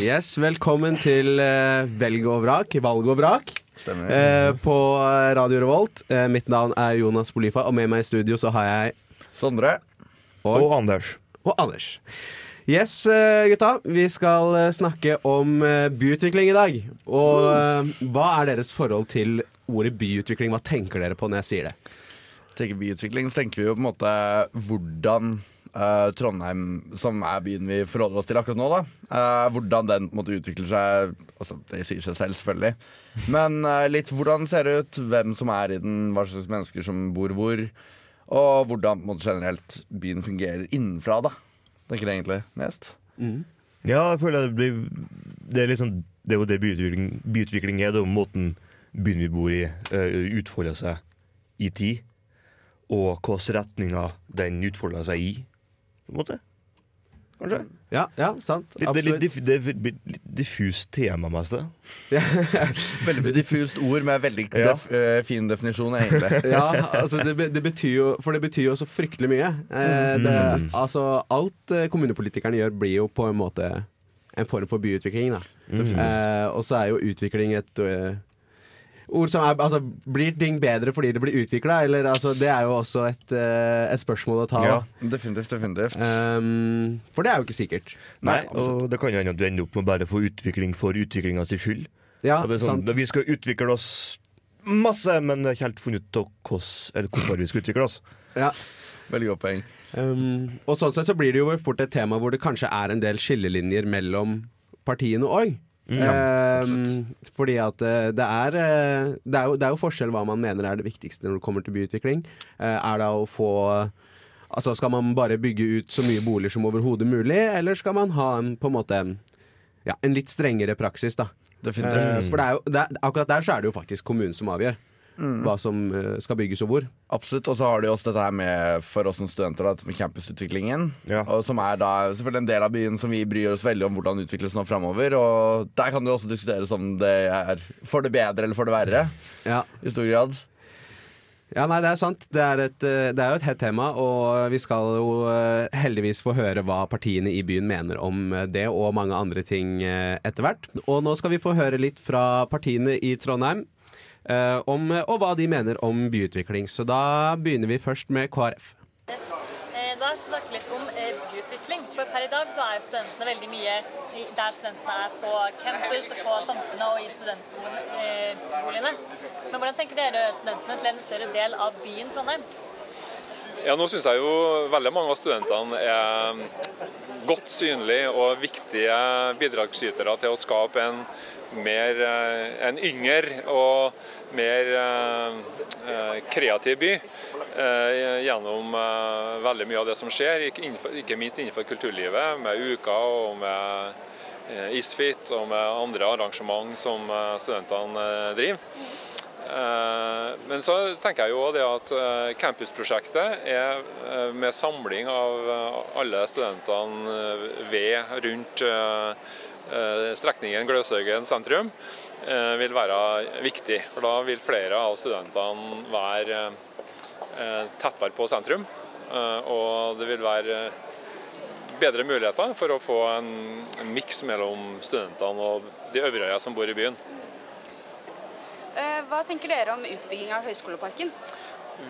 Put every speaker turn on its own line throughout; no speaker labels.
Yes, velkommen til uh, Velg og vrak, valg og vrak.
Stemmer.
Eh, på Radio Revolt. Uh, mitt navn er Jonas Bolifa, og med meg i studio så har jeg
Sondre.
og,
Og Anders.
og Anders. Yes, gutta. Vi skal snakke om byutvikling i dag. Og hva er deres forhold til ordet byutvikling? Hva tenker dere på når jeg sier det?
Tenker byutvikling, så tenker vi jo på en måte hvordan uh, Trondheim, som er byen vi forholder oss til akkurat nå, da, uh, hvordan den på en måte utvikler seg altså, Det sier seg selv, selvfølgelig. Men uh, litt hvordan ser det ut, hvem som er i den, hva slags mennesker som bor hvor, og hvordan på en måte, generelt byen fungerer innenfra, da. Tenker jeg egentlig mest.
Ja, jeg føler det blir Det er, liksom, det, er jo det byutvikling, byutvikling er. Det er jo måten byen vi bor i, uh, utfolder seg i tid. Og hvilke retninger den utfolder seg i, på en måte. Kanskje?
Ja, ja sant.
Litt, det, er litt, diff- litt diffust tema, mest.
Veldig diffust ord med veldig
Ja.
def, eh, fin definisjon, egentlig.
Ja, altså det, det betyr jo For det betyr jo så fryktelig mye. Eh, det, altså, alt eh, kommunepolitikerne gjør, blir jo på en måte en form for byutvikling. Da. Eh, og så er jo utvikling et eh, ord som er Altså, blir ting bedre fordi det blir utvikla? Altså, det er jo også et, eh, et spørsmål å ta.
Ja.
Definitivt, definitivt.
Um, for det er jo ikke sikkert.
Nei,
Nei,
og det kan jo hende at du ender opp med å bare få utvikling for utviklinga sin skyld.
Ja,
det er sånn,
sant.
Vi skal utvikle oss masse, men ikke helt funnet ut hvorfor vi skal utvikle oss.
Ja.
Veldig godt poeng.
Um, og sånn sett så blir det jo fort et tema hvor det kanskje er en del skillelinjer mellom partiene òg. Um, fordi at eh, det er, eh, det, er jo, det er jo forskjell hva man mener er det viktigste når det kommer til byutvikling. Eh, er det å få Altså Skal man bare bygge ut så mye boliger som overhodet mulig, eller skal man ha en, på en måte ja, en litt strengere praksis? da. Eh, For det er jo, det akkurat der så er det jo faktisk kommunen som avgjør hva som eh, skal bygges og hvor.
Absolutt. Og så har de også dette her med for oss som studenter, da, med campusutviklingen.
Ja.
Og som er da selvfølgelig en del av byen som vi bryr oss veldig om hvordan utvikles nå framover. Og der kan det også diskuteres om det er for det bedre eller for det verre.
Ja
I stor grad.
Ja, nei, det er sant. Det er, et, eh, det er jo et hett tema, og vi skal jo eh, heldigvis få høre hva partiene i byen mener om det og mange andre ting etter hvert. Og nå skal vi få høre litt fra partiene i Trondheim om, og hva de mener om byutvikling. Så da begynner vi først med KrF.
Eh, Da skal vi snakke litt om eh, byutvikling. For per i dag så er jo studentene veldig mye der studentene er på campus, på Samfunnet og i studentboligene. Men hvordan tenker dere studentene til en større del av byen Trondheim?
Ja, nå syns jeg jo veldig mange av studentene er godt synlige og viktige bidragsytere til å skape en mer eh, en yngre og mer eh, eh, kreativ by gjennom veldig mye av det som skjer, ikke, minst innenfor kulturlivet, med Uka og med Isfit og med andre arrangement som studentene driver. Men så tenker jeg jo det at campusprosjektet er med samling av alle studentene ved rundt strekningen Gløshaugen sentrum eh, vil være viktig. For da vil flere av studentene være eh, tettere på sentrum. eh, Og det vil være bedre muligheter for å få en, en miks mellom studentene og de øvrige som bor i byen.
Eh, Hva tenker dere om utbygging av Høyskoleparken?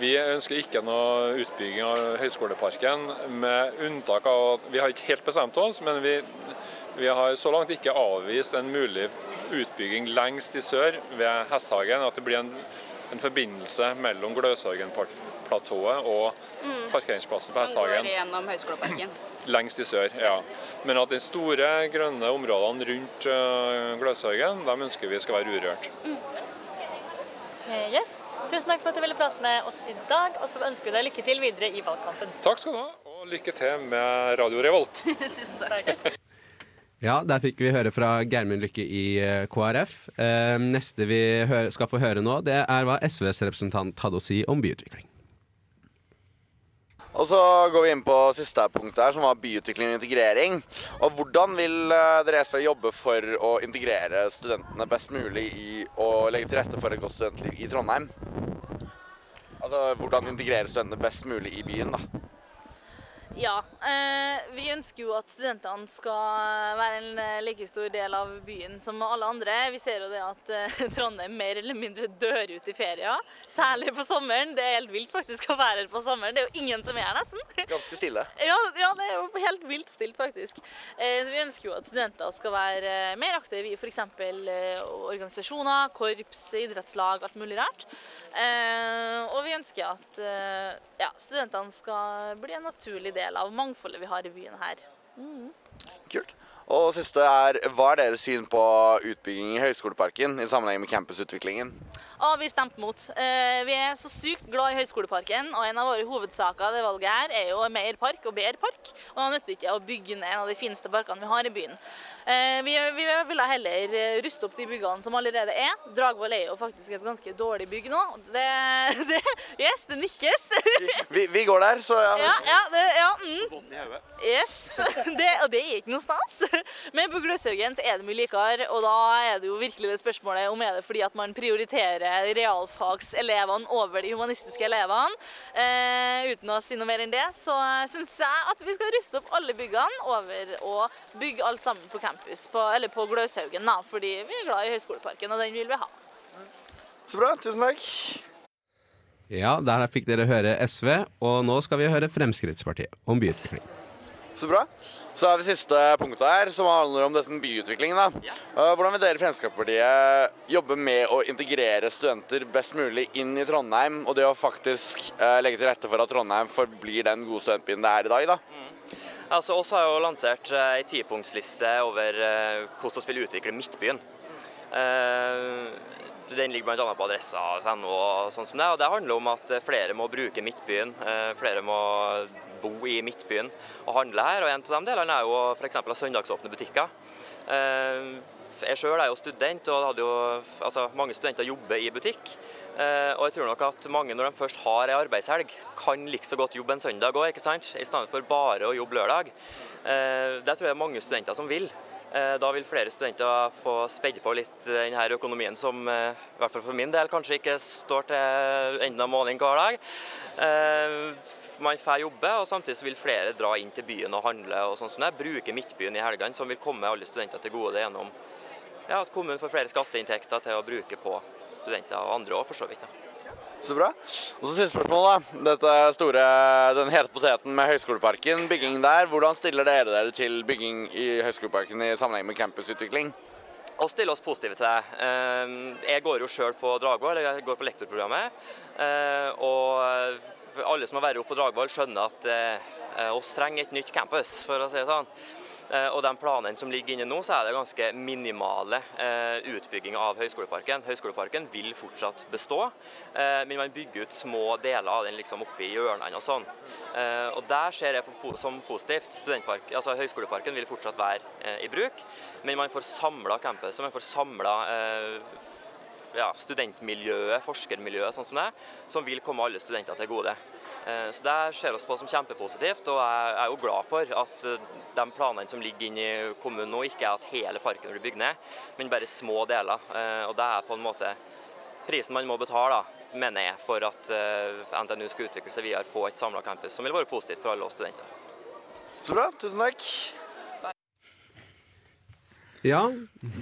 Vi ønsker ikke noe utbygging av Høyskoleparken, med unntak av at vi har ikke helt bestemt oss, men vi, vi har så langt ikke avvist en mulig utbygging lengst i sør ved Hesthagen. At det blir en, en forbindelse mellom Gløshaugen-platået og parkeringsplassen på Hesthagen.
Som går gjennom Høyskoleparken.
Lengst i sør, ja. Men at de store grønne områdene rundt uh, Gløshaugen, de ønsker vi skal være urørt.
Eh, Yes. Tusen takk for at du ville prate med oss i dag, og så ønsker vi deg lykke til videre i valgkampen.
Takk skal du ha, og lykke til med Radio Revolt.
Tusen takk.
Ja, der fikk vi høre fra Geirmund Lykke i eh, KrF. Eh, neste vi skal få høre nå, det er hva SVs representant hadde å si om byutvikling.
Og så går vi inn på siste punkt her, som var byutvikling og integrering. Og hvordan vil eh, dere SV jobbe for å integrere studentene best mulig i å legge til rette for et godt studentliv i Trondheim? Altså hvordan integrere studentene best mulig i byen, da.
Ja, eh, vi ønsker jo at studentene skal være en eh, like stor del av byen som alle andre. Vi ser jo det at eh, Trondheim mer eller mindre dør ut i ferier. Særlig på sommeren. Det er helt vilt faktisk å være her på sommeren. Det er jo ingen som er her, nesten.
Ganske stille.
Ja, ja, det er jo helt vilt stilt, faktisk. Eh, så vi ønsker jo at studenter skal være mer aktive i f.eks. Organisasjoner, korps, idrettslag, alt mulig rart. Eh, og vi ønsker at ja, studentene skal bli en naturlig del av mangfoldet vi har i byen her.
Kult. Og siste er, hva er deres syn på utbygging i Høgskoleparken i sammenheng med campusutviklingen?
Og vi stemte mot. Eh, vi er så sykt glad i Høgskoleparken, og en av våre hovedsaker det valget her er jo mer park og bedre park. Og da nytter ikke å bygge ned en av de fineste parkene vi har i byen. Eh, vi, vi ville heller ruste opp de byggene som allerede er. Dragvoll er jo faktisk et ganske dårlig bygg nå. Det, det, yes, det nikkes.
Vi, vi går der, så ja.
Ja, ja, det, ja mm. Yes. Det, og det er ikke noe stas. Men på Gløshaugen er det mye likere, og da er det jo virkelig det spørsmålet om er det fordi at man prioriterer realfagselevene over de humanistiske elevene. Eh, uten å si noe mer enn det, så syns jeg at vi skal ruste opp alle byggene over å bygge alt sammen på campus, på, eller på Gløshaugen, da, fordi vi er glad i Høgskoleparken, og den vil vi ha.
Så bra. Tusen takk.
Ja, der fikk dere høre SV, og nå skal vi høre Fremskrittspartiet om byutvikling.
Så bra. Så har vi siste punktet her, som handler om dette med byutviklingen. da. Ja. Hvordan vil dere i Fremskrittspartiet jobbe med å integrere studenter best mulig inn i Trondheim, og det å faktisk eh, legge til rette for at Trondheim forblir den gode studentbyen det er i dag? da?
Altså, oss har jo lansert eh, ei tipunktsliste over eh, hvordan vi vil utvikle Midtbyen. Uh, Den ligger bl.a. på adressa.no og sånn som det. Og det handler om at eh, flere må bruke Midtbyen. eh, Flere må bo i Midtbyen og handle her. Og en av de delene er jo f.eks. ha søndagsåpne butikker. Eh, Jeg sjøl er jo student, og hadde jo, altså, mange studenter jobber i butikk. Eh, og jeg tror nok at mange når de først har ei arbeidshelg, kan like så godt jobbe en søndag òg, ikke sant? I stedet for bare å jobbe lørdag. Eh, det tror jeg er mange studenter som vil. Da vil flere studenter få spedd på litt denne økonomien som i hvert fall for min del kanskje ikke står til enden av måneden hver dag. Man får jobbe, og samtidig vil flere dra inn til byen og handle og sånn som det. Bruke Midtbyen i helgene, som vil komme alle studenter til gode gjennom ja, at kommunen får flere skatteinntekter til å bruke på studenter og andre òg, for så vidt. Ja.
Så bra. Og så siste spørsmål, da. Dette store, den hete poteten med Høgskoleparken, bygging der. Hvordan stiller dere dere til bygging i Høgskoleparken i sammenheng med campusutvikling?
Og stille oss positive til det. Eh, Jeg går jo sjøl på Dragvoll, eller jeg går på lektorprogrammet. eh, Alle som har vært oppe på Dragvoll, skjønner at eh, oss trenger et nytt campus, for å si det sånn. Eh, Og de planene som ligger inne nå, så er det ganske minimale eh, utbygging av Høgskoleparken. Høgskoleparken vil fortsatt bestå, eh, men man bygger ut små deler av den liksom oppe i hjørnene og sånn. Eh, Og der ser jeg på, som positivt. Altså Høgskoleparken vil fortsatt være eh, i bruk, men man får samla campus, man får samla eh, ja, studentmiljøet, forskermiljøet, sånn som det, som vil komme alle studenter til gode. Eh, Så Det ser oss på som kjempepositivt, og jeg er jo glad for at eh, de planene som ligger inne i kommunen nå, ikke er at hele parken blir bygd ned, men bare små deler. Eh, Og Det er på en måte prisen man må betale, mener jeg, for at NTNU skal utvikle seg videre, få et samla campus, som vil være positivt for alle oss studenter.
Så bra. Tusen takk.
Ja,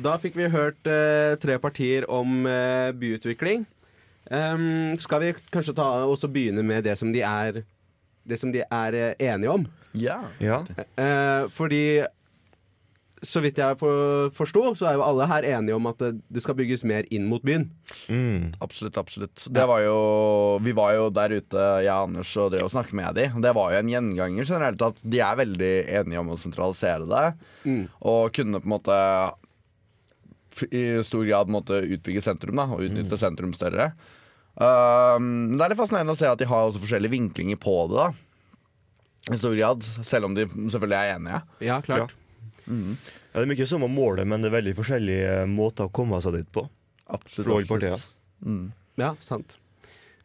da fikk vi hørt eh, tre partier om eh, byutvikling. Um, skal vi kanskje ta, også begynne med det som de er, det som de er eh, enige om?
Ja.
Ja.
Eh, fordi så vidt jeg for, forsto, så er jo alle her enige om at det, det skal bygges mer inn mot byen.
Mm.
Absolutt, absolutt. Det var jo, vi var jo der ute, jeg og Anders, og drev og snakket med de. Det var jo en gjenganger generelt at de er veldig enige om å sentralisere det.
Mm.
Og kunne på en måte i stor grad måtte utbygge sentrum da, og utnytte sentrum større. Um, det er litt fascinerende å se at de har også forskjellige vinklinger på det. da I stor grad, selv om de selvfølgelig er enige.
Ja, klart.
Ja, det er mye samme målet, men det er veldig forskjellige måter å komme seg dit på.
Absolutt.
For alle
absolutt.
partier.
Mm.
Ja, sant.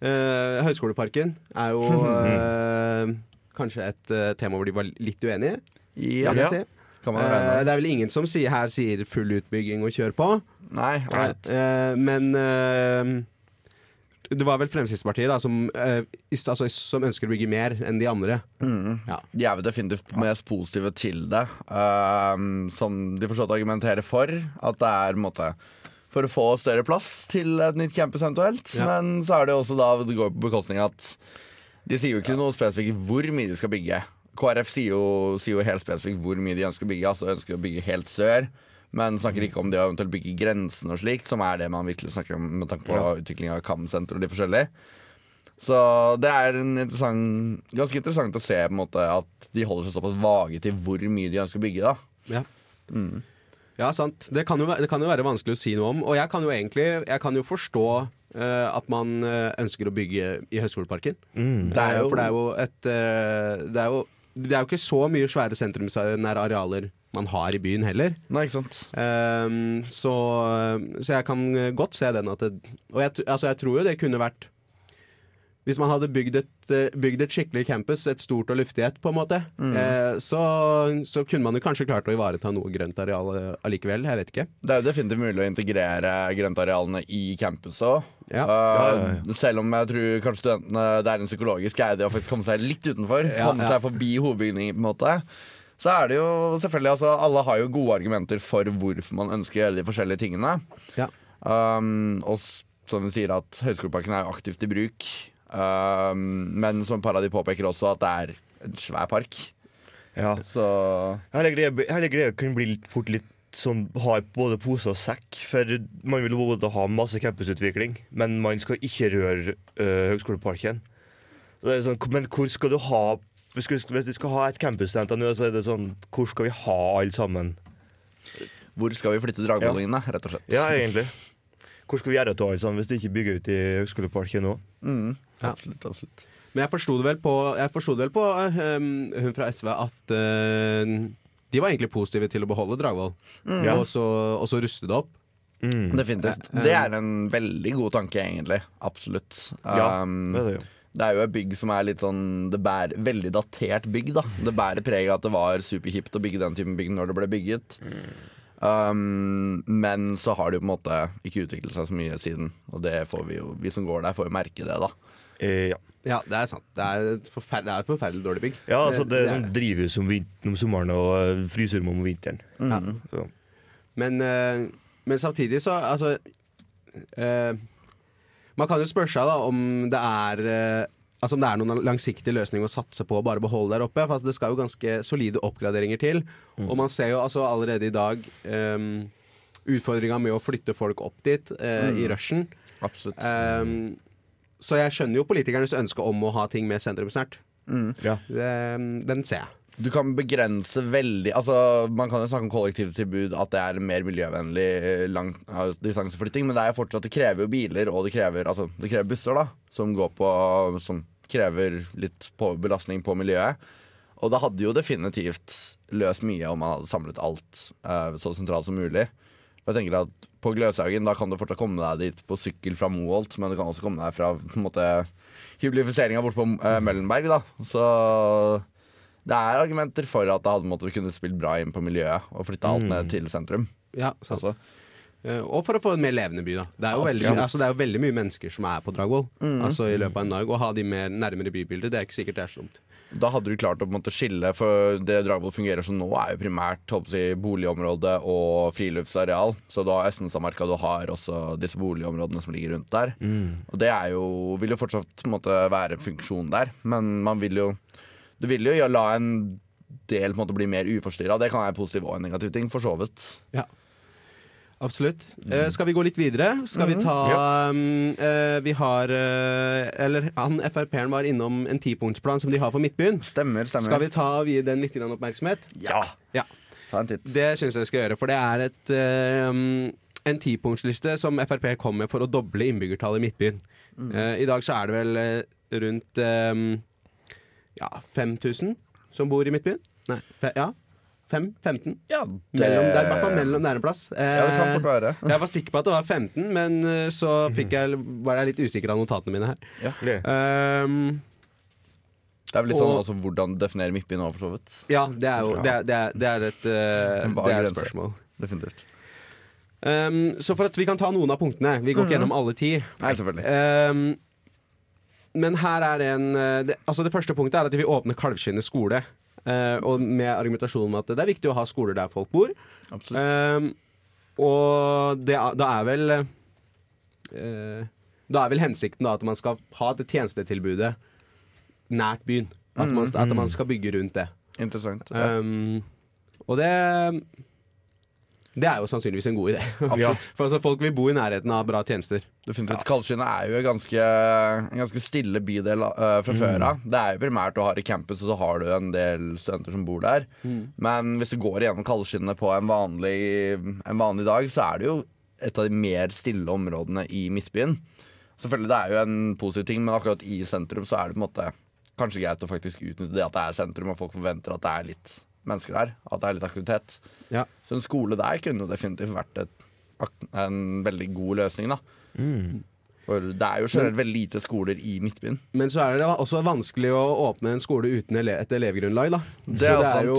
Eh, Høgskoleparken er jo eh, kanskje et eh, tema hvor de var litt uenige.
Ja,
vil jeg si.
kan man
Eh, det er vel ingen som sier, her sier full utbygging og kjør på.
Nei, absolutt.
Eh, men eh, det var vel Fremskrittspartiet da, som, eh, is- altså, som ønsker å bygge mer enn de andre. Ja.
De er vel definitivt mest positive til det. uh, som de forstått argumenterer for. At det er en måte for å få større plass til et nytt campus eventuelt.
Ja.
Men så er det også da det går på bekostning at de sier jo ikke noe spesifikt hvor mye de skal bygge. KrF sier jo, sier jo helt spesifikt hvor mye de ønsker å bygge. Altså ønsker å bygge helt sør. Men snakker ikke om det å eventuelt bygge grensene og slikt, som er det man virkelig snakker om med tanke på utvikling av KAM-senter og de forskjellige. Så det er en interessant, ganske interessant å se på en måte at de holder seg såpass vage til hvor mye de ønsker å bygge. da
Ja. ja, sant. Det kan, jo, det kan jo være vanskelig å si noe om. Og jeg kan jo egentlig jeg kan jo forstå uh, at man eh, ønsker å bygge i Høgskoleparken.
Det er jo-
For det er jo et uh, det, er jo, det er jo ikke så mye svære sentrumsnære arealer man har i byen heller.
Nei, ikke sant?
Um, så, så jeg kan godt se den at det, Og jeg, altså jeg tror jo det kunne vært Hvis man hadde bygd et, eh, bygd et skikkelig campus, et stort og luftig et, på en måte, eh, så, så kunne man jo kanskje klart å ivareta noe grønt areal eh, allikevel. Jeg vet ikke.
Det er jo definitivt mulig å integrere grøntarealene i campus òg.
Ja.
Selv om jeg tror kanskje studentene Det er en psykologisk greie det å faktisk komme seg litt utenfor.
Ja,
komme
ja.
seg forbi hovedbygningen, på en måte. Så er det jo selvfølgelig altså, Alle har jo gode argumenter for hvorfor man ønsker å gjøre de forskjellige tingene.
Ja.
Um, og som vi sier at Høgskoleparken er jo aktivt i bruk. Um, men som Paradis påpeker også at det er en svær park.
Ja.
Så
Hele greia, kan bli litt, fort litt sånn ha både pose og sekk. For man vil både ha masse campusutvikling, men man skal ikke røre uh, Høgskoleparken. Så det er sånn, men hvor skal du ha Hvis du, hvis du skal ha et campusstudenter nå, så er det sånn Hvor skal vi ha alle sammen?
hvor skal vi flytte dragvollingene, rett og slett?
Ja, egentlig. Hvor skal vi gjøre av alle sammen hvis de ikke bygger ut i Høgskoleparken nå?
Mm,
Ja.
Absolutt, absolutt.
Men jeg forsto det vel på, jeg det vel på um, hun fra SV at uh, de var egentlig positive til å beholde Dragvoll,
mm.
og, så, og så ruste det opp.
Mm.
Definitivt. Det
um,
er en veldig god tanke, egentlig. Absolutt.
Ja,
Um,
det er det jo.
det er jo et bygg som er litt sånn Det bærer veldig datert bygg, da. Det bærer preg av at det var superhipt å bygge den typen bygg når det ble bygget. Um, men så har det jo på en måte ikke utviklet seg så mye siden. Og det får vi jo, vi som går der, får jo merke det, da.
Eh, ja.
Ja, det er sant. Det er et forferdelig, er forferdelig dårlig bygg.
ja, altså det er
det
sånn drivhus om, om sommeren og øh, fryserom om vinteren. Så.
Men, eh, men samtidig så Altså eh, Man kan jo spørre seg da om det er eh, Altså om det er noen langsiktig løsning å satse på å bare beholde der oppe. For altså, det skal jo ganske solide oppgraderinger til. Og man ser jo altså allerede i dag um, utfordringa med å flytte folk opp dit eh, i rushen.
Absolutt.
Um, så jeg skjønner jo politikernes ønske om å ha ting mer sentrumsnært.
Ja.
Den ser jeg.
Du kan begrense veldig Altså, Man kan jo snakke om kollektivtilbud, at det er mer miljøvennlig eh, lang distanseflytting, men det er jo fortsatt, det krever jo biler, og det krever, altså, det krever busser, da, som går på Som krever litt på belastning på miljøet. Og det hadde jo definitivt løst mye om man hadde samlet alt uh, så sentralt som mulig. Jeg tenker at På Gløshaugen da kan du fortsatt komme deg dit på sykkel fra Moholt, men du kan også komme deg fra på en måte hyblifiseringa borte på uh, Møllenberg. da Så det er argumenter for at det hadde måttet kunne spilt bra inn på miljøet og flytta alt ned til sentrum.
Ja, sant.
Altså.
Eh, Og for å få en mer levende by. da Det er jo veldig, altså, det er jo veldig mye mennesker som er på Dragvoll. Altså I løpet av en dag. Å ha de mer nærmere bybildet, det er ikke sikkert det er så dumt.
Da hadde du klart å måte skille, for det Dragvoll fungerer som nå, er jo primært jeg, boligområde og friluftsareal. Så du har Estenstadmarka, du har også disse boligområdene som ligger rundt der. Og det jo, vil jo fortsatt måte, være funksjon der, men man vil jo Du vil jo la en del på en måte, bli mer uforstyrra. Det kan være en positiv og en negativ ting, for så vidt.
Ja Absolutt. Eh, skal vi gå litt videre? Skal vi ta um, eh, Vi har eh, Eller han Frp-en var innom en tipunktsplan som de har for Midtbyen.
Stemmer, stemmer.
Skal vi ta og gi den litt grann oppmerksomhet?
Ja!
Ja.
Ta en titt.
Det syns jeg vi skal gjøre, for det er et, eh, en tipunktsliste som Frp kom med for å doble innbyggertallet i Midtbyen. Eh, I dag så er det vel eh, rundt ja, 5000 som bor i Midtbyen. Nei, fe, ja. 5? 15?
Ja,
Mellom, det er i hvert fall mellom der en plass.
Ja, det kan fort være.
Jeg var sikker på at det var 15, men eh, så fikk jeg, var jeg litt usikker av notatene mine her.
Det.
Um,
Det er vel litt sånn
Og-
altså, hvordan definere Midtbyen nå, for så vidt.
ja, det er jo det er, det er, det er et,
uh,
det er et spørsmål.
Definitivt.
Um, så for at vi kan ta noen av punktene Vi går ikke gjennom alle ti.
Nei, selvfølgelig.
Um, men her er en eh, det, Altså det første punktet er at de vil åpne Kalvskinnet skole. Eh, og med argumentasjonen om at det er viktig å ha skoler der folk bor.
Absolutt.
Um, og det, da er vel eh, Da er vel hensikten da at man skal ha det tjenestetilbudet nært byen. At man, at man skal bygge rundt det.
Interessant. Ja.
Um, og det Det er jo sannsynligvis en god idé. For altså, folk vil bo i nærheten av bra tjenester.
Definitivt. Kaldskinnet er jo en ganske, en ganske stille bydel uh, fra før av. Det er jo primært du har i campus, og så har du en del studenter som bor der. Men hvis du går gjennom kaldskinnet på en vanlig, en vanlig dag, så er det jo et av de mer stille områdene i Midtbyen. Selvfølgelig det er jo en positiv ting, men akkurat i sentrum så er det på en måte kanskje greit å faktisk utnytte det at det er sentrum, og folk forventer at det er litt mennesker der. At det er litt aktivitet.
Ja.
Så en skole der kunne jo definitivt vært et, en veldig god løsning, da. For det er jo generelt veldig lite skoler i Midtbyen.
Men så er det også vanskelig å åpne en skole uten ele et elevgrunnlag, da.
Det
så det er jo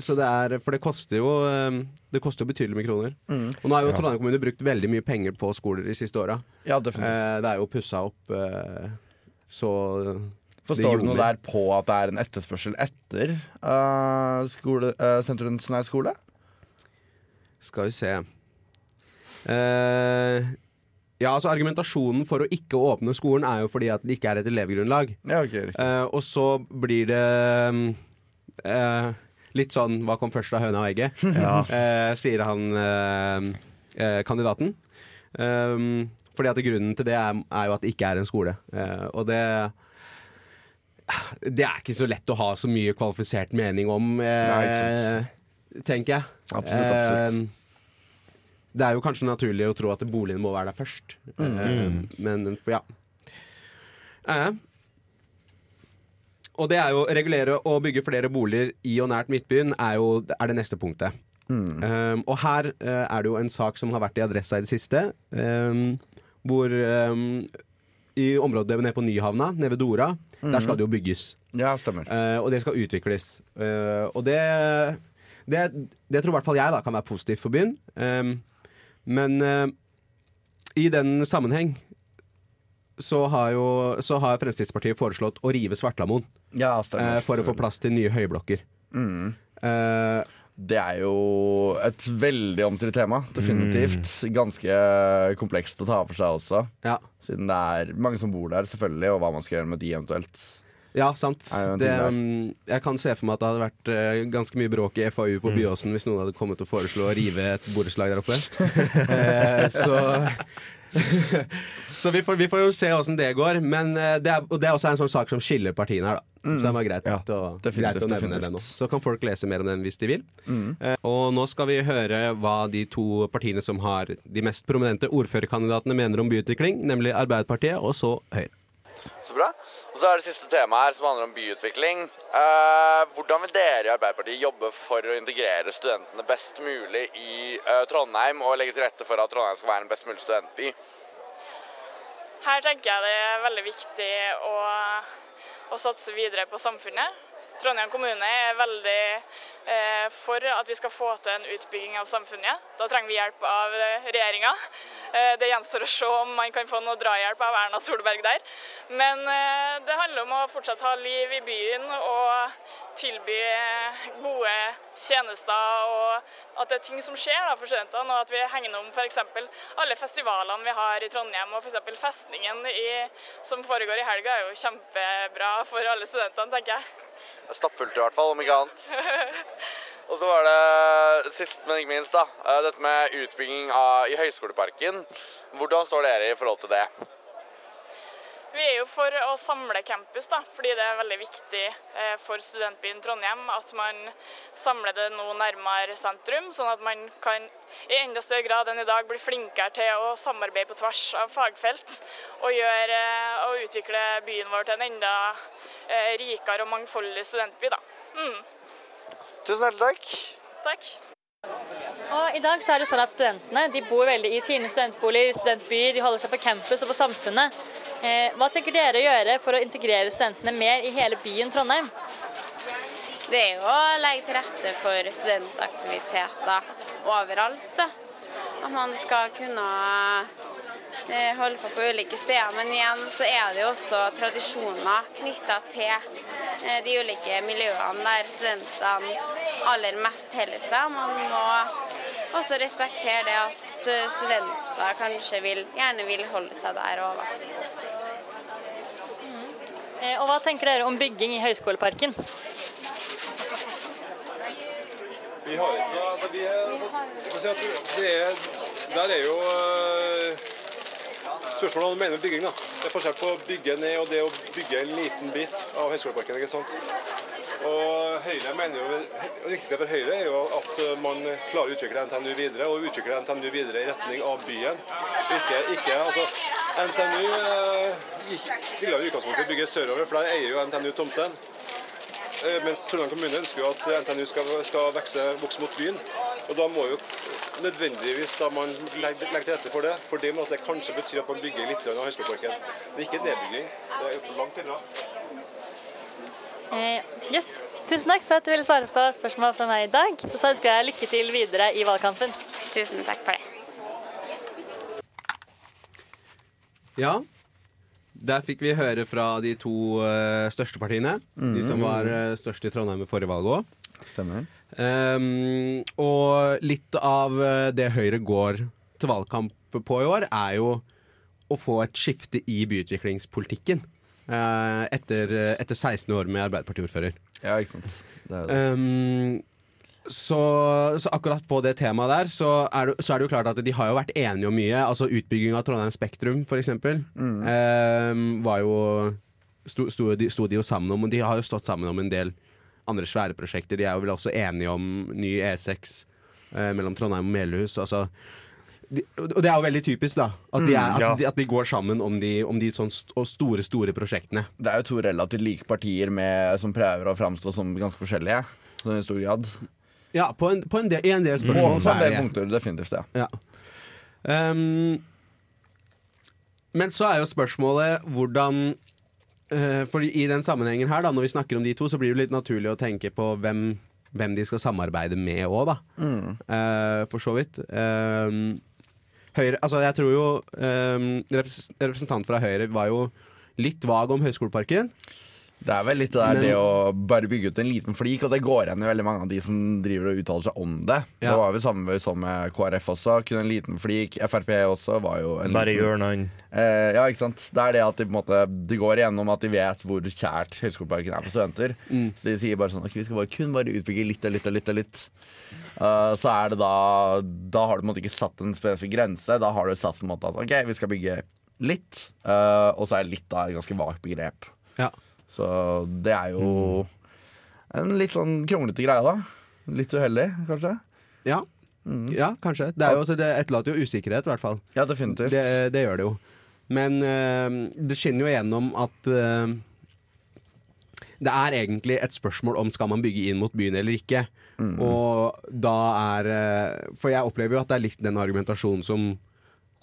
så det er, For det koster jo eh, Det koster jo betydelig med kroner.
Mm.
Og nå har jo Trondheim kommune brukt veldig mye penger på skoler de siste åra.
Ja, definitivt.
Eh, det er jo pussa opp eh, så
Forstår du noe der på at det er en etterspørsel etter uh, skole, uh, sentrumsnær skole?
Skal vi se uh, Ja, altså Argumentasjonen for å ikke åpne skolen er jo fordi at det ikke er et elevgrunnlag.
Ja, okay.
Eh, og så blir det eh, litt sånn hva kom først av høna og egget, eh, sier han kandidaten. Um, fordi at grunnen til det er, er jo at det ikke er en skole. Og det Det er ikke så lett å ha så mye kvalifisert mening om, eh,
Nei,
tenker jeg.
Absolutt, absolutt.
Eh, det er jo kanskje naturlig å tro at boligen må være der først. Eh, men ja. Eh, og det er jo regulere og bygge flere boliger i og nært Midtbyen er jo er det neste punktet. Um, og her uh, er det jo en sak som har vært i Adressa i det siste, um, hvor um, i området nede på Nyhavna, nede ved Dora, der skal det jo bygges.
Ja, stemmer.
Uh, og det skal utvikles. Uh, og det, det Det tror i hvert fall jeg da kan være positivt for byen. Um, men uh, i den sammenheng så har jo så har Fremskrittspartiet foreslått å rive Svartlamoen
Ja, stemmer.
for å få plass til nye høyblokker. Eh,
Det er jo et veldig omstridt tema. Definitivt. Ganske komplekst å ta for seg også.
ja.
Siden det er mange som bor der, selvfølgelig, og hva man skal gjøre med de eventuelt.
ja, sant. Det, um, jeg kan se for meg at det hadde vært eh, ganske mye bråk i FAU på Byåsen hvis noen hadde kommet og foreslå å rive et borettslag der oppe. Eh, så så vi får, vi får jo se åssen det går. Men eh, det er, og det er også en sånn sak som skiller partiene her, da. Så det var greit,
Ja,
å, greit å nevne den også. Så kan folk lese mer om den hvis de vil. Eh, og nå skal vi høre hva de to partiene som har de mest prominente ordførerkandidatene mener om byutvikling, nemlig Arbeiderpartiet og så Høyre.
Så bra. Og så er det siste temaet her som handler om byutvikling. Eh, hvordan vil dere i Arbeiderpartiet jobbe for å integrere studentene best mulig i eh, Trondheim, og legge til rette for at Trondheim skal være en best mulig studentby?
Her tenker jeg det er veldig viktig å, å satse videre på samfunnet. Trondheim kommune er veldig for at vi skal få til en utbygging av samfunnet. Da trenger vi hjelp av regjeringa. Eh, det gjenstår å se om man kan få noe drahjelp av Erna Solberg der. Men eh, det handler om å fortsatt ha liv i byen og tilby gode tjenester, og at det er ting som skjer da, for studentene, og at vi hegner om f.eks. alle festivalene vi har i Trondheim, og f.eks. festningen i, som foregår i helga, er jo kjempebra for alle studentene, tenker jeg.
Det er Stappfullt i hvert fall, om ikke annet. Og så var det sist, men ikke minst, da, eh, dette med utbygging av, i Høgskoleparken. Hvordan står dere i forhold til det?
Vi er jo for å samle campus, da, fordi det er veldig viktig eh, for studentbyen Trondheim at man samler det nå nærmere sentrum, sånn at man kan i enda større grad enn i dag bli flinkere til å samarbeide på tvers av fagfelt og, gjøre, eh, og utvikle byen vår til en enda rikere og mangfoldig studentby. Da. Mm,
Tusen hjertelig takk.
takk.
Og I dag så er det sånn at studentene de bor veldig i sine studentboliger, i studentbyer, de holder seg på campus og på samfunnet. Eh, hva tenker dere å gjøre for å integrere studentene mer i hele byen Trondheim?
Det er jo å legge til rette for studentaktiviteter overalt. da.
at man skal kunne eh, holde på på ulike steder. Men igjen så er det jo også tradisjoner knytta til eh, de ulike miljøene der studentene aller mest holder seg. Man må også respektere det at eh, studenter kanskje vil, gjerne vil holde seg der òg.
Eh, Og hva tenker dere om bygging i Høgskoleparken?
Vi har ikke altså, vi er, altså, si at det er, Der er jo spørsmålet om mener bygging. da. Det er forskjell på å bygge ned og det å bygge en liten bit av Høgskoleparken. ikke sant? Og Høyre mener jo, viktigste for Høyre er jo at man klarer å utvikle NTNU videre, og utvikle NTNU videre i retning av byen. Ikke, ikke altså, NTNU vil gikk- ville i utgangspunktet bygge sørover, for der eier jo NTNU tomten. Eh, Mens Trondheim kommune ønsker jo at NTNU skal, skal vokse mot byen. Og da må jo nødvendigvis da man legger, legger til rette for det. For det med at det kanskje betyr at man bygger litt av Høgskoleparken. Det er ikke nedbygging. Det er langt ifra.
Eh, yes. Tusen takk for at du ville svare på spørsmål fra meg i dag. Og så ønsker jeg lykke til videre i valgkampen.
Tusen takk for det.
Ja. Der fikk vi høre fra de to uh, største partiene. De som var uh, størst i Trondheim i forrige valg òg.
Stemmer.
Og litt av eh, det Høyre går til valgkamp på i år, er jo å få et skifte i byutviklingspolitikken. Uh, etter, etter 16 år med Arbeiderpartiordfører.
Ja, ikke sant. Det det.
Um, så, så akkurat på det temaet der, så er, det, så er det jo klart at de har jo vært enige om mye. Altså utbygging av Trondheim Spektrum, for eksempel, um, var jo sto, sto, de, sto de jo sammen om, og de har jo stått sammen om en del andre svære prosjekter. De er jo vel også enige om ny E6 eh, mellom Trondheim og Melhus. Altså, de, og det er jo veldig typisk, da. At de, er,
Mm, ja.
at de, at de går sammen om de, om de sånn st store, store prosjektene.
Det er jo to relativt like partier med, som prøver å framstå som ganske forskjellige. Sånn i stor grad.
Ja, på en, på en del, i en del
På,
spørsmål.
på en
er
del punkter, definitivt. ja.
Ja. Um, men så er jo spørsmålet hvordan eh, For i den sammenhengen her, da, når vi snakker om de to, så blir det litt naturlig å tenke på hvem, hvem de skal samarbeide med òg, da.
Mm.
Uh, for så vidt. Uh, Høyre, altså jeg tror jo um, Representant fra Høyre var jo litt vag om Høgskoleparken.
Det er vel litt det der
Men-
det å bare bygge ut en liten flik, og det går igjen i veldig mange av de som driver og uttaler seg om det.
Ja.
Det var jo samme som med KrF også. Kun en liten flik. Frp også var jo en
Bare
gjør
noen.
Eh, ja, ikke sant. Det er det at de på en måte Det går igjennom at de vet hvor kjært Høgskoleparken er for studenter.
Mm.
Så de sier bare sånn Ok, vi skal bare, kun bare utbygge litt og litt og litt og litt. Uh, så er det da Da har du på en måte ikke satt en spesifikk grense. Da har du satt på en måte at ok, vi skal bygge litt, Uh, og så er litt da et ganske vagt begrep.
Ja.
Så det er jo en litt sånn kronglete greie, da. Litt uheldig, kanskje.
Ja. ja, kanskje. Det, er jo, altså, det etterlater jo usikkerhet, i hvert fall.
Ja, definitivt.
Det, det gjør det jo. Men eh, det skinner jo gjennom at eh, det er egentlig et spørsmål om skal man bygge inn mot byen eller ikke. Og da er eh, For jeg opplever jo at det er litt den argumentasjonen som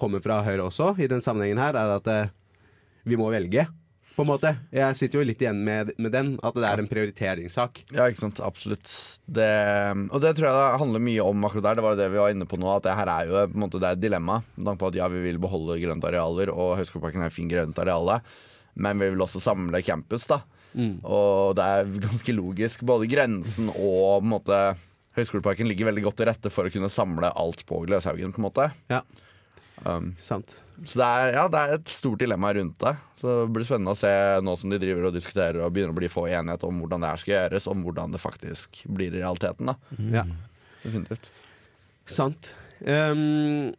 kommer fra Høyre også, i den sammenhengen her, er at eh, vi må velge. På en måte. Jeg sitter jo litt igjen med, med den, at det er en prioriteringssak.
Ja, ikke sant. Absolutt. Det, og det tror jeg det handler mye om akkurat der. Det var det vi var inne på nå, at det her er jo på en måte, det er et dilemma. Med tanke på at ja, vi vil beholde grønt arealer, og Høgskoleparken er et fint grønt areale. Men vi vil også samle campus, da. Og det er ganske logisk. Både grensen og på en måte Høgskoleparken ligger veldig godt til rette for å kunne samle alt på Gløshaugen, på en måte.
Ja.
Um,
Sant.
så det er, ja, det er et stort dilemma rundt det. Så det blir spennende å se nå som de driver og diskuterer og begynner å bli få enighet om hvordan det her skal gjøres, om hvordan det faktisk blir i realiteten. da
Ja.
Definitivt.
Sant. Um,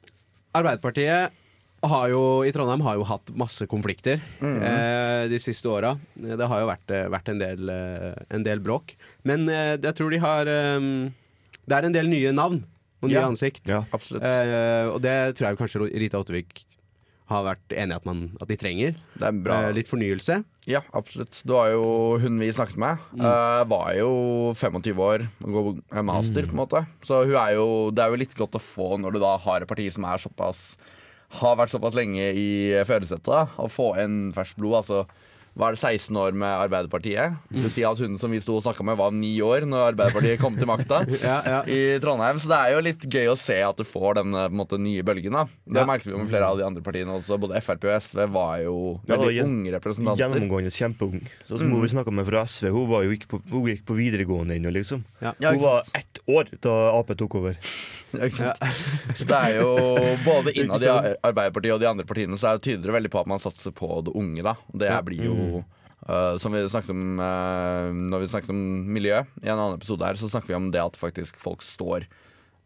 Arbeiderpartiet har jo, i Trondheim har jo hatt masse konflikter
mm.
eh, de siste åra. Det har jo vært, eh, vært en, del, eh, en del bråk. Men eh, jeg tror de har um, Det er en del nye navn og nye
Ja.
ansikt.
Ja.
Absolutt.
Eh, og det tror jeg kanskje Rita Ottervik har vært enig i at, at de trenger.
Det er bra.
Eh, litt fornyelse.
Ja, absolutt. Det var jo hun vi snakket med. eh, var jo 25 år og går master, master, på en måte. Så hun er jo, det er jo litt godt å få når du da har et parti som er såpass har vært såpass lenge i førersetet, å få en ferskt blod. Altså var det 16 år med Arbeiderpartiet. Det sier at hun som vi sto og snakka med, var ni år når Arbeiderpartiet kom til makta
Ja, ja.
i Trondheim. Så det er jo litt gøy å se at du får den måte, nye bølgen. da Det
Ja.
merket vi med flere av de andre partiene også. Både Frp og SV var jo veldig
ja,
unge representanter.
Gjennomgående kjempeung. Sånn som
Mm.
Hun vi snakka med fra SV, hun, var jo ikke på, hun gikk på videregående ennå, liksom.
Ja.
Ja,
hun var ett år da Ap tok over.
Ja, ikke sant? Så det er jo både innad i Arbeiderpartiet og de andre partiene så er det tydeligere veldig på at man satser på det unge. da Det blir jo uh, Som vi snakket om uh, når vi snakket om miljø i en annen episode her, så snakker vi om det at faktisk folk står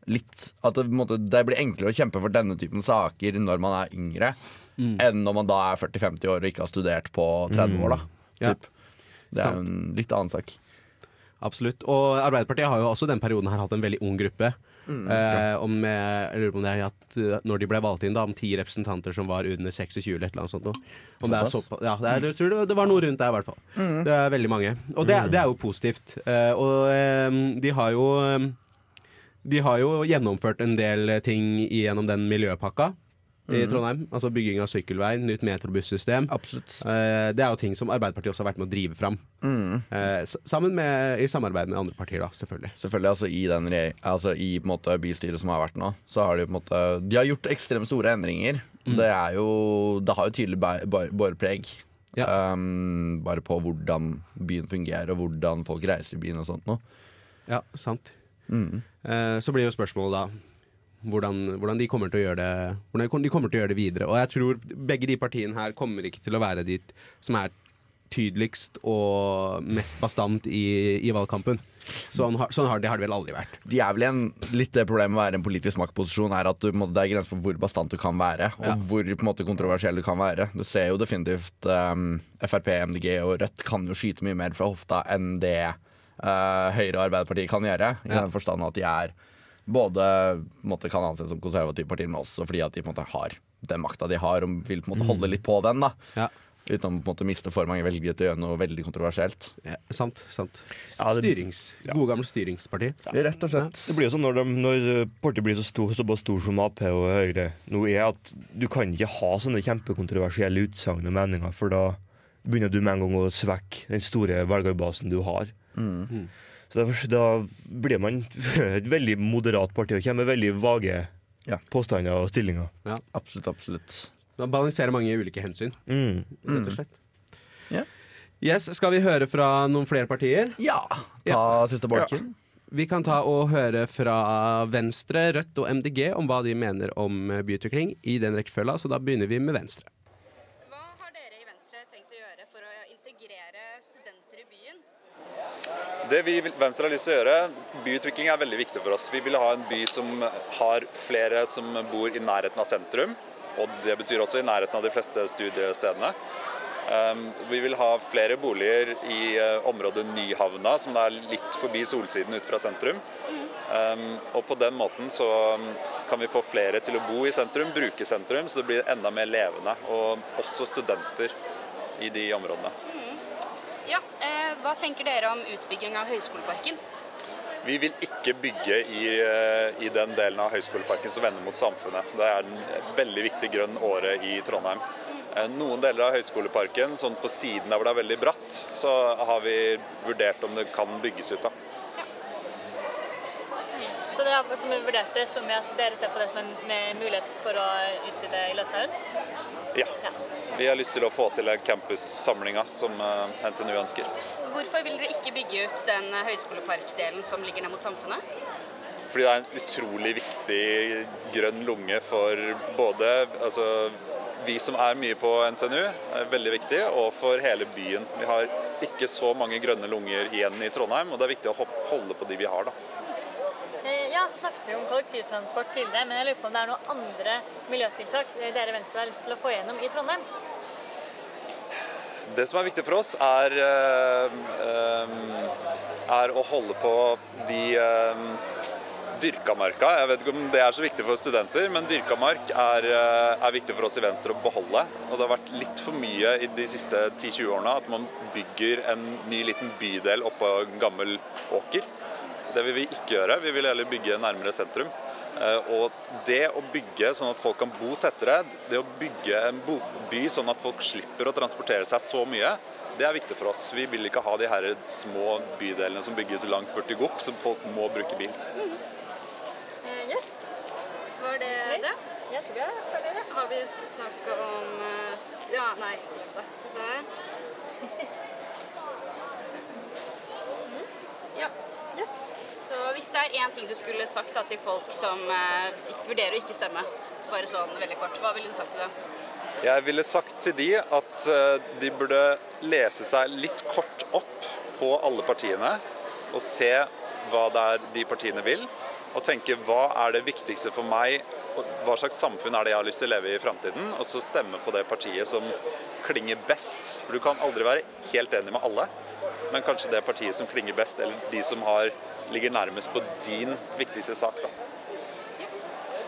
litt At det, måte, det blir enklere å kjempe for denne typen saker når man er yngre, enn når man da er 40-50 år og ikke har studert på 30 år. da
Ja.
Det er en litt annen sak.
Absolutt. Og Arbeiderpartiet har jo også den perioden her hatt en veldig ung gruppe.
Mm,
eh, om, eh, jeg lurer på om det er at eh, Når de ble valgt inn, da om ti representanter som var under 26 eller et eller annet sånt. noe. Om det er
såpass
ja, det, er, jeg tror det, det var noe rundt der, i hvert fall.
Mm.
Det er veldig mange. Og det, det er jo positivt. Eh, og eh, de har jo eh, De har jo gjennomført en del ting gjennom den miljøpakka. I
Mhm.
Trondheim, altså Bygging av sykkelvei, nytt metrobussystem.
Absolutt.
Eh, det er jo ting som Arbeiderpartiet også har vært med å drive fram.
Mm.
Eh, med, I samarbeid med andre partier, da, selvfølgelig.
Selvfølgelig, altså I, den, altså, i på måte, bystyret som har vært nå, så har de på en måte De har gjort ekstremt store endringer.
Mm.
Det jo Det har jo tydelig bæ- Ja. Um, bare på hvordan byen fungerer, og hvordan folk reiser i byen og sånt noe.
Ja, sant.
Mm.
Eh, så blir jo spørsmålet da hvordan, hvordan de kommer til å gjøre det Hvordan de kommer til å gjøre det videre. Og jeg tror begge de partiene her kommer ikke til å være de som er tydeligst og mest bastant i, i valgkampen. Sånn har, sånn har det, har det vel aldri vært.
De er vel en, litt det problemet med å være en politisk maktposisjon, er at du, det er grenser for hvor bastant du kan være, og
Ja.
hvor på en måte, kontroversiell du kan være. Du ser jo definitivt um, Frp, MDG og Rødt kan jo skyte mye mer fra hofta enn det uh, Høyre og Arbeiderpartiet kan gjøre. I
Ja.
den forstand at de er både måte, kan anses som konservative partier, men også fordi at de på en måte har den makta de har, og vil på en måte holde litt på den. da
Ja.
Uten å på en måte miste for mange velgere til å gjøre noe veldig kontroversielt.
Ja, sant. sant.
Ja, det-
Gode gamle styringsparti.
Rett og slett.
Det blir jo sånn når, de, når partiet blir så stor, såpass stor som Ap og Høyre nå er, at du kan ikke ha sånne kjempekontroversielle utsagn og meninger, for da begynner du med en gang å svekke den store velgerbasen du har.
Mm.
Så derfor, Da blir man et veldig moderat parti og kommer med veldig vage
Ja.
påstander og stillinger. Ja.
Absolutt, absolutt.
Man balanserer mange ulike hensyn,
Mm.
rett og slett.
Ja.
Yes, Skal vi høre fra noen flere partier?
Ja! Ta siste bolken.
Vi kan ta og høre fra Venstre, Rødt og MDG om hva de mener om byutvikling i den rekkefølga, så da begynner vi med Venstre.
Hva har dere i Venstre tenkt å gjøre for å integrere studenter i byen?
Det vi Venstre har lyst til å gjøre, Byutvikling er veldig viktig for oss. Vi vil ha en by som har flere som bor i nærheten av sentrum. Og det betyr også i nærheten av de fleste studiestedene. Um, vi vil ha flere boliger i eh, området Nyhavna, som er litt forbi Solsiden ut fra sentrum. Um, og på den måten så um, kan vi få flere til å bo i sentrum, bruke sentrum, så det blir enda mer levende. Og også studenter i de områdene.
Ja, eh, Hva tenker dere om utbygging av Høgskoleparken?
Vi vil ikke bygge i, eh, i den delen av Høgskoleparken som vender mot samfunnet. Det er en veldig viktig grønn åre i Trondheim. Eh, Noen deler av Høgskoleparken, sånn på siden der hvor det er veldig bratt, så har vi vurdert om det kan bygges ut. da.
Så dere har som vurdert det som at dere ser på det som en med mulighet for å utvide i Løshaugen?
Ja. Vi har lyst til å få til campussamlinga som eh, NTNU ønsker.
Hvorfor vil dere ikke bygge ut den eh, høyskoleparkdelen som ligger ned mot samfunnet?
Fordi det er en utrolig viktig grønn lunge for både altså, vi som er mye på NTNU, er veldig viktig, og for hele byen. Vi har ikke så mange grønne lunger igjen i Trondheim, og det er viktig å holde på de vi har. da.
Eh, så snakket vi om kollektivtransport tidligere, men jeg lurer på om det er noen andre miljøtiltak dere i Venstre har lyst til å få gjennom i Trondheim?
Det som er viktig for oss, er, eh, eh, er å holde på de dyrkamarka. dyrka marka. Jeg vet ikke om det er så viktig for studenter, men dyrka mark er, eh, er viktig for oss i Venstre å beholde. Og det har vært litt for mye i de siste 10-20 årene at man bygger en ny liten bydel oppå en gammel åker. Det vil vi ikke gjøre. Vi vil heller bygge nærmere sentrum. Eh, Og det å bygge sånn at folk kan bo tettere, det å bygge en by sånn at folk slipper å transportere seg så mye, det er viktig for oss. Vi vil ikke ha de her små bydelene som bygges langt borti gokk, som folk må bruke bil.
Yes. Var det det?
Jeg tror jeg er ferdig.
Har vi snakka om eh, Ja, nei, da skal vi se. Ja. Så hvis det er én ting du skulle sagt da, til folk som eh, vurderer å ikke stemme, bare sånn veldig kort, hva ville du sagt til dem?
Jeg ville sagt til de at eh, de burde lese seg litt kort opp på alle partiene og se hva det er de partiene vil, og tenke hva er det viktigste for meg, hva slags samfunn er det jeg har lyst til å leve i i framtiden, og så stemme på det partiet som klinger best. For du kan aldri være helt enig med alle, men kanskje det partiet som klinger best, eller de som har, ligger nærmest på din viktigste sak. da.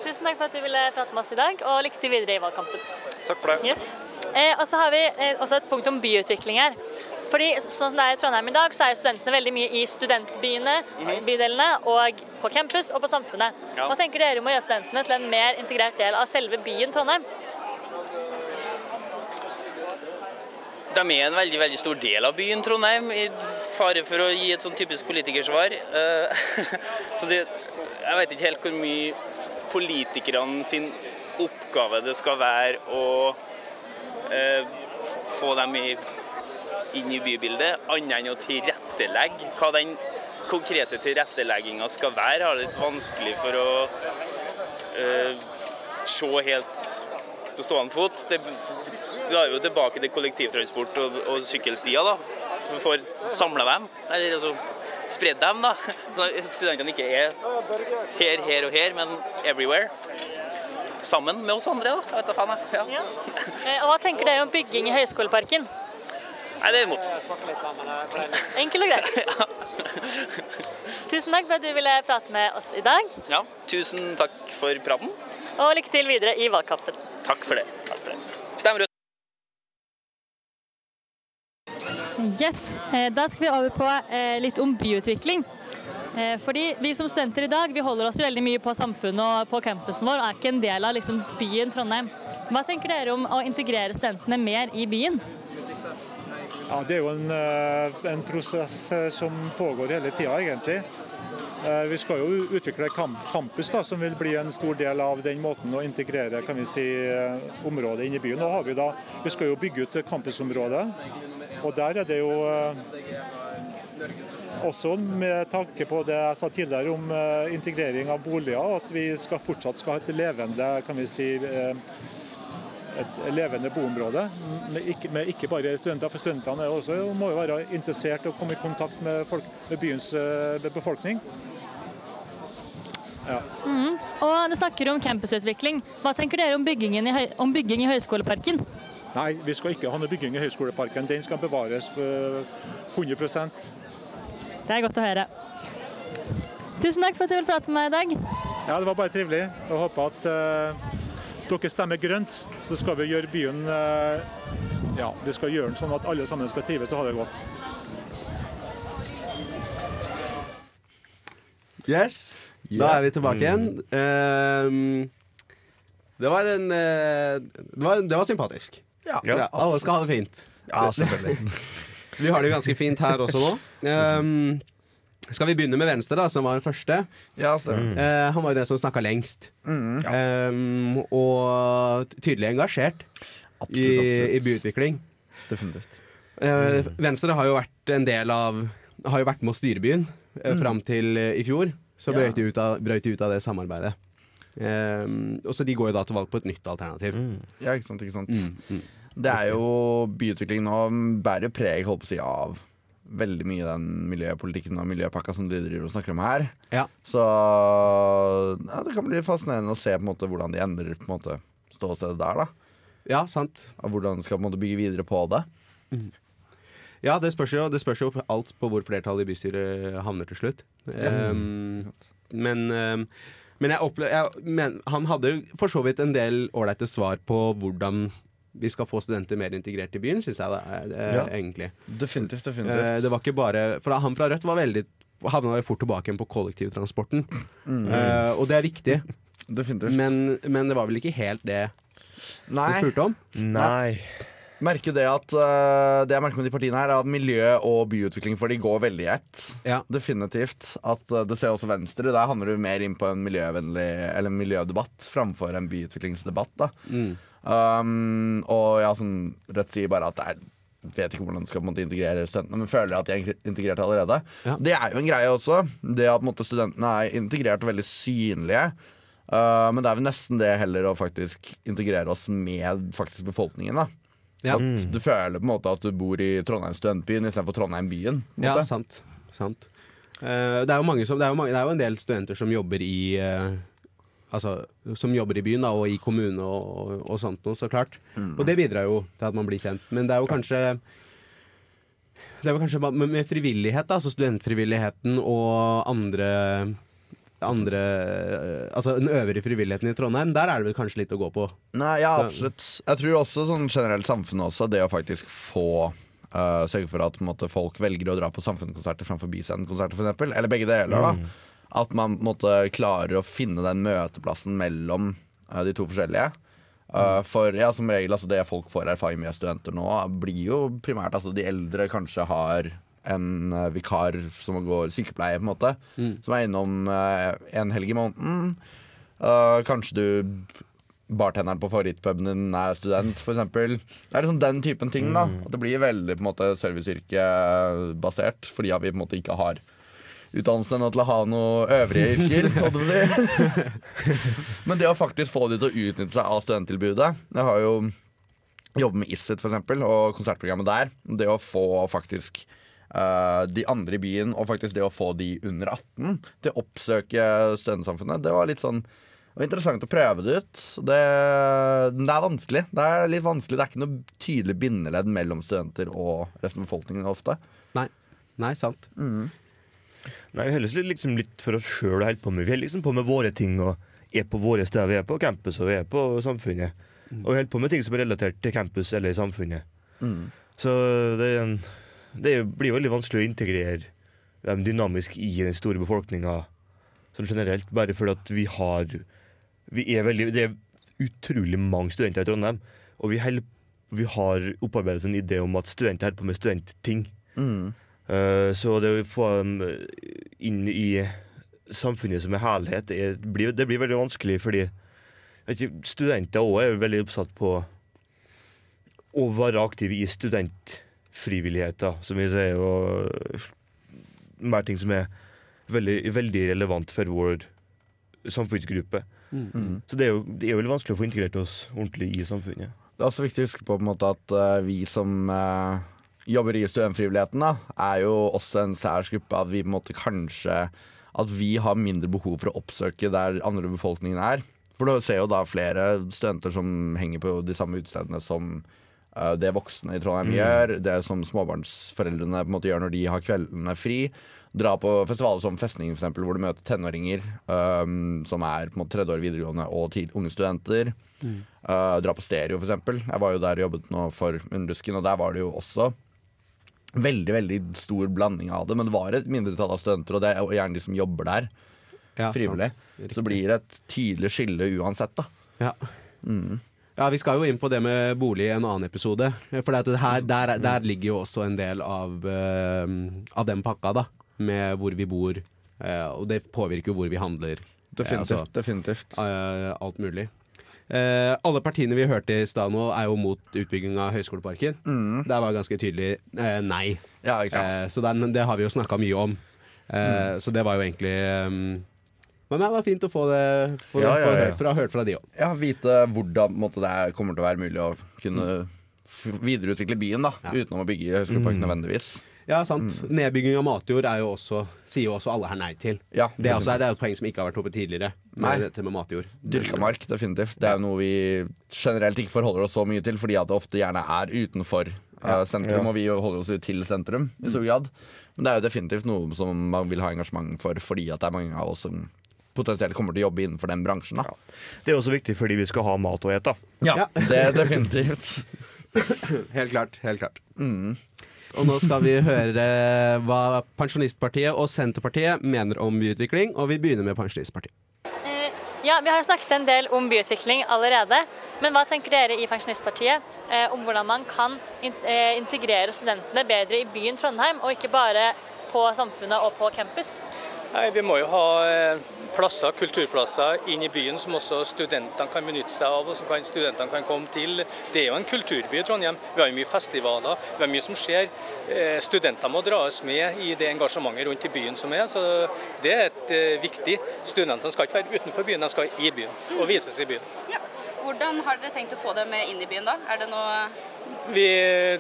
Tusen takk for at du ville prate med oss i dag, og lykke til videre i valgkampen.
Takk for det.
Yes. Eh, og så har vi eh, også et punkt om byutvikling her. Fordi sånn som det er i Trondheim i dag, så er jo studentene veldig mye i studentbyene, bydelene, og på campus og på Samfunnet.
Ja.
Hva tenker dere om å gjøre studentene til en mer integrert del av selve byen Trondheim?
De er en veldig veldig stor del av byen Trondheim, i fare for å gi et sånn typisk politikersvar. Eh, Så det, jeg vet ikke helt hvor mye politikerne sin oppgave det skal være å eh, få dem inn i bybildet, annet enn å tilrettelegge. Hva den konkrete tilrettelegginga skal være, har litt vanskelig for å eh, se helt på stående fot. Det, vi er jo tilbake til kollektivtransport og, og sykkelstier. da. Vi får samla dem, eller altså spredd dem. da. Så at studentene ikke er her, her og her, men everywhere. Sammen med oss andre, da. Jeg vet da faen, jeg. Ja.
Eh, hva tenker dere om bygging i Høgskoleparken?
Nei, det er imot.
Enkelt og greit. Tusen takk for at du ville prate med oss i dag,
Ja, tusen takk for praten.
og lykke til videre i valgkampen.
Takk for det. Takk for det.
Yes, eh, Da skal vi over på eh, litt om byutvikling. Eh, Fordi Vi som studenter i dag vi holder oss veldig mye på samfunnet og på campusen vår, og er ikke en del av liksom, byen Trondheim. Hva tenker dere om å integrere studentene mer i byen?
Ja, Det er jo en, en prosess som pågår hele tida, egentlig. Vi skal jo utvikle Camp campus, da, som vil bli en stor del av den måten å integrere kan vi si, området inn i byen. Nå har Vi da, vi skal jo bygge ut campusområdet, og der er det jo eh, også med tanke på det jeg sa tidligere om eh, integrering av boliger, at vi skal fortsatt skal ha et levende kan vi si, eh, et levende boområde, med ikke, med ikke bare studenter. For studentene også, må jo være interessert og komme i kontakt med, folk, med byens befolkning. Ja.
Mm. Og Du snakker om campusutvikling. Hva tenker dere om, i, om bygging i Høgskoleparken?
Nei, vi skal ikke ha noe bygging i Høgskoleparken. Den skal bevares for 100%
Det er godt å høre. Tusen takk for at du ville prate med meg i dag.
Ja, det var bare trivelig. Jeg håper at uh, dere stemmer grønt, så skal vi gjøre byen uh, Ja, vi skal gjøre den sånn at alle sammen skal trives og ha det godt.
Yes. Da er vi tilbake igjen. Ehm, det var en eh, det, var, det var sympatisk.
Ja.
alle skal ha det fint.
Ja, selvfølgelig.
vi har det ganske fint her også nå. Um, skal vi begynne med Venstre, da, som var den første?
Ja, mm.
uh, han var jo den som snakka lengst.
Mm.
Um, og tydelig engasjert i,
Absolutt, absolutt.
i byutvikling.
Definitivt.
Uh, Venstre har jo vært en del av Har jo vært med å styre byen uh,
Mm.
fram til uh, i fjor. Så
Ja.
brøt de ut brøt de ut av det samarbeidet. Um, og så De går jo da til valg på et nytt alternativ.
Ja, ikke sant. ikke sant.
Mm, mm.
Det er jo byutvikling nå bærer jo preg holdt på å si, av veldig mye den miljøpolitikken og miljøpakka som de driver og snakker om her.
Ja.
Så ja, det kan bli fascinerende å se på en måte hvordan de endrer på en måte ståstedet der. da
Ja, sant
Og Hvordan de skal på en måte bygge videre på det.
Ja, det spørs, jo, det spørs jo alt på hvor flertallet i bystyret havner til slutt.
Ja.
Um, men, um, men jeg opplever jeg, men, Han hadde for så vidt en del ålreite svar på hvordan vi skal få studenter mer integrert i byen, syns jeg det er, eh,
Ja.
egentlig.
Definitivt, definitivt.
Eh, det var ikke bare For han fra Rødt var veldig havna jo fort tilbake igjen på kollektivtransporten.
Mm.
Eh, og det er viktig.
Definitivt.
Men, men det var vel ikke helt det
Nei.
vi spurte om?
Nei.
Merker det at uh, Det jeg merker med de partiene her, er at miljø og byutvikling for de går veldig i ett. Definitivt. At uh, Du ser også Venstre. Der handler du mer inn på en en miljødebatt framfor en byutviklingsdebatt. da
Mm.
um, Og ja, som Rødt sier bare at det er Vet ikke hvordan de skal måte, integrere studentene, men føler at de er integrert allerede. Det er jo en greie også. Det at måte, studentene er integrert og veldig synlige. Uh, men det er vel nesten det heller å faktisk integrere oss med faktisk befolkningen. da
Ja.
At du føler på en måte at du bor i Trondheim studentbyen istedenfor Trondheim byen.
Ja, sant. sant. Uh, det, er jo mange som, det, er jo mange, det er jo en del studenter som jobber i uh, Altså, som jobber i byen da, og i kommune og, og, og sånt noe, så klart.
Mm.
Og det bidrar jo til at man blir kjent. Men det er jo kanskje Det er jo kanskje med, med frivillighet, da, altså studentfrivilligheten og andre andre eh, Altså den øvrige frivilligheten i Trondheim, der er det vel kanskje litt å gå på.
Nei, ja, absolutt. Jeg tror også sånn generelt samfunnet også, det å faktisk få uh, Sørge for at på en måte, folk velger å dra på samfunnskonserter framfor Byscenen-konserter, f.eks. Eller begge deler. da
Mm.
At man måte, klarer å finne den møteplassen mellom uh, de to forskjellige. Uh, for ja, som regel, altså, det folk får erfaring med studenter nå, blir jo primært altså, de eldre kanskje har en uh, vikar som går sykepleie, på en måte. Som er innom uh, en helg i måneden. Uh, kanskje du bartenderen på favorittpuben din er student, f.eks. Det er liksom den typen ting. da At Det blir veldig på en måte serviceyrkebasert, fordi vi på en måte ikke har utdannelse nå til å ha noen øvrige yrker. Men det å faktisk få de til å utnytte seg av studenttilbudet Jeg har jo jobbet med ISIT for eksempel, og konsertprogrammet der. Det å få faktisk eh, de andre i byen, og faktisk det å få de under 18 til å oppsøke studentsamfunnet, det var litt sånn det var interessant å prøve det ut. Det, det er vanskelig. Det er litt vanskelig Det er ikke noe tydelig bindeledd mellom studenter og resten av befolkningen ofte.
Nei, Nei sant.
Nei, Vi holder oss liksom litt for oss sjøl og holder på med Vi holder liksom på med våre ting og er på våre steder. Vi er på campus og vi er på samfunnet. Og vi holder på med ting som er relatert til campus eller samfunnet.
Mm.
Så det, er en, det blir veldig vanskelig å integrere dem dynamisk i den store befolkninga sånn generelt, bare fordi at vi har vi er veldig, Det er utrolig mange studenter i Trondheim, og vi, held, vi har opparbeidet en idé om at studenter holder på med studentting.
Mm.
Uh, så det å få dem inn i samfunnet som en helhet, det blir, det blir veldig vanskelig, fordi ikke, studenter òg er veldig oppsatt på å være aktive i studentfrivilligheter, som vi sier, og mer ting som er veldig, veldig relevant for vår samfunnsgruppe.
Mm.
Så det er, jo, det er jo veldig vanskelig å få integrert oss ordentlig i samfunnet.
Det er også viktig å huske på, på en måte, at uh, vi som uh, jobber i studentfrivilligheten, da, er jo også en særs gruppe. At vi på en måte kanskje At vi har mindre behov for å oppsøke der andre befolkningen er. For du ser jo da flere studenter som henger på de samme utestedene som det voksne i Trondheim
Mm.
gjør. Det som småbarnsforeldrene på en måte gjør når de har kveldene fri. Dra på festivaler som Festningen, for eksempel, hvor du møter tenåringer um, som er på en måte tredje år videregående og til unge studenter.
Mm.
Uh, dra på stereo, for eksempel. Jeg var jo der og jobbet nå for Underdusken, og der var det jo også veldig veldig stor blanding av det. Men det var et mindretall av studenter, og det er gjerne de som jobber der
Ja,
frivillig. Så blir det et tydelig skille uansett, da.
Ja.
Mm.
Ja, Vi skal jo inn på det med bolig i en annen episode. For det her, der, der ligger jo også en del av, uh, av den pakka, da. Med hvor vi bor. Uh, og det påvirker jo hvor vi handler.
Definitivt.
Altså,
definitivt.
Uh, alt mulig. Uh, alle partiene vi hørte i stad nå, er jo mot utbygging av Høgskoleparken.
Mm.
Der var ganske tydelig uh, nei.
Ja, ikke sant.
Eh, så den, det har vi jo snakka mye om. Eh, Så det var jo egentlig um, Men det var fint å få det få,
Ja, ja, ja.
fra, hørt fra de òg.
Ja, vite hvordan måte, det er- kommer til å være mulig å kunne f- videreutvikle byen, da. Utenom å bygge Høgskolepark
Mm.
nødvendigvis.
Ja, sant. Nedbygging av matjord er jo også, sier jo også alle her nei til.
Ja,
det, er også, det er jo et poeng som ikke har vært oppe tidligere.
Nei.
Med dette med matjord.
Dyrka mark, definitivt. Det er jo noe vi generelt ikke forholder oss så mye til, fordi at det ofte gjerne er utenfor eh,
Ja.
sentrum,
Ja.
og vi holder oss jo til sentrum i stor grad. Men det er jo definitivt noe som man vil ha engasjement for, fordi at det er mange av oss som potensielt kommer til å jobbe innenfor den bransjen. Da.
Det er også viktig fordi vi skal ha mat å ete.
Ja, det er definitivt.
helt klart. Helt klart.
Mm.
Og nå skal vi høre hva Pensjonistpartiet og Senterpartiet mener om byutvikling, og vi begynner med Pensjonistpartiet.
Eh, Ja, Vi har snakket en del om byutvikling allerede. Men hva tenker dere i Pensjonistpartiet eh, om hvordan man kan in eh, integrere studentene bedre i byen Trondheim, og ikke bare på Samfunnet og på campus?
Nei, Vi må jo ha eh, plasser, kulturplasser inn i byen som også studentene kan benytte seg av, og som studentene kan komme til. Det er jo en kulturby Trondheim. Vi har jo mye festivaler, vi har mye som skjer. Eh, Studenter må dras med i det engasjementet rundt i byen som er, så det er et eh, viktig. Studentene skal ikke være utenfor byen, de skal i byen og vises i byen.
Hvordan har dere tenkt å få dem inn i byen da? Er det noe
Vi,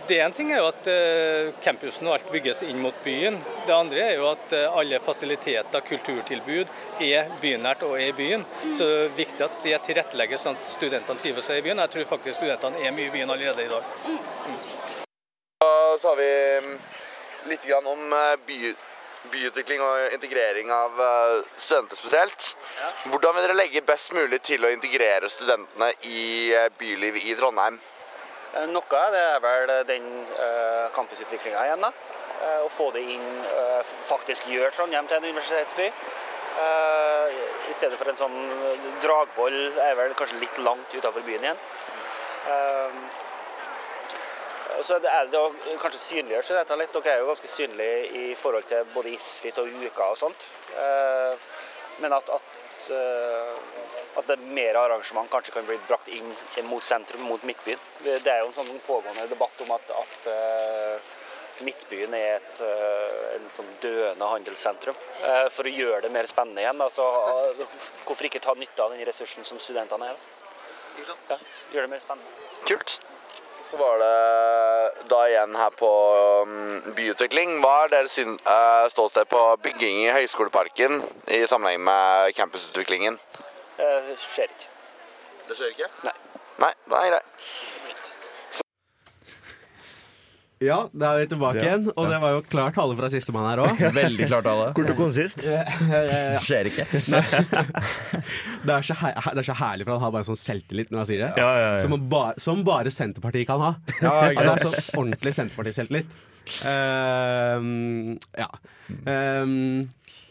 det en ting er jo at eh, campusen og alt bygges inn mot byen. Det andre er jo at eh, alle fasiliteter, kulturtilbud, er bynært og er i byen. Så det er viktig at det tilrettelegges sånn at studentene trives i byen. Jeg tror faktisk studentene er mye i byen allerede i dag.
Og så har vi mm, litt grann om eh, by, byutvikling og integrering av eh, studenter spesielt. Hvordan vil dere legge best mulig til å integrere studentene i eh, byliv i Trondheim?
Eh, Noe av det er vel den campusutviklinga igjen. da. Å få det inn, faktisk gjøre Trondheim til en universitetsby. I stedet for en sånn Dragvoll er vel kanskje litt langt utafor byen igjen. Og så er det er det å kanskje synliggjøre studentene litt. Dere er jo ganske synlige i forhold til både Isfit og Uka og sånt. Eh, Men at, at, eh, at det mer arrangement kanskje kan bli brakt inn mot sentrum, mot Midtbyen. Det er jo en sånn pågående debatt om at, at eh, Midtbyen er et en sånn døende handelssentrum. For å gjøre det mer spennende igjen, altså, hvorfor ikke ta nytte av den ressursen som studentene er? Ja, gjøre det mer spennende.
Kult. Så var det da igjen her på mm, byutvikling. Hva er deres eh, ståsted på bygging i Høgskoleparken i sammenheng med campusutviklingen?
Det skjer ikke.
Det skjer ikke?
Nei.
Nei, det er greit.
Ja, da er vi tilbake
Ja.
igjen, og
Ja.
det var jo klart tale fra sistemann her òg.
Veldig klart tale.
Kort og konsist.
Skjer ikke.
Det er, så her, det er så herlig, for han har bare sånn selvtillit når han sier det.
Ja, ja, ja.
Som, ba, som bare Senterpartiet kan ha.
Ja, ikke sant?
altså, så ordentlig Senterparti-selvtillit. Ehm, ja. Ehm,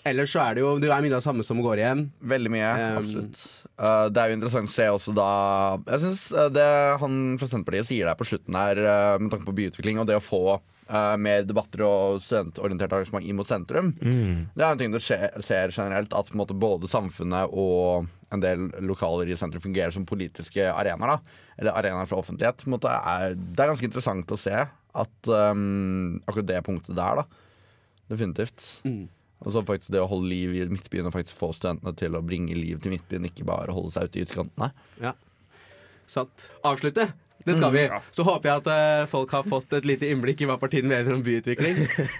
ellers så er det jo Det er mye av det samme som går igjen.
Veldig mye,
Um,
absolutt. Uh, det er jo interessant å se også da Jeg syns det han fra Senterpartiet sier der på slutten her, uh, med tanke på byutvikling og det å få uh, mer debatter og studentorientert arrangement inn mot sentrum,
Mm.
det er en ting du ser generelt, at på en måte, både samfunnet og en del lokaler i sentrum fungerer som politiske arenaer. da Eller arenaer for offentlighet. På en måte er, det er ganske interessant å se at um, akkurat det punktet der, da. Definitivt. Og så faktisk det å holde liv i Midtbyen og faktisk få studentene til å bringe liv til Midtbyen, ikke bare holde seg ute i utkantene.
Ja. Sant. Avslutte. Det skal vi.
Mm.
Så håper jeg at eh, folk har fått et lite innblikk i hva partiet mener om byutvikling.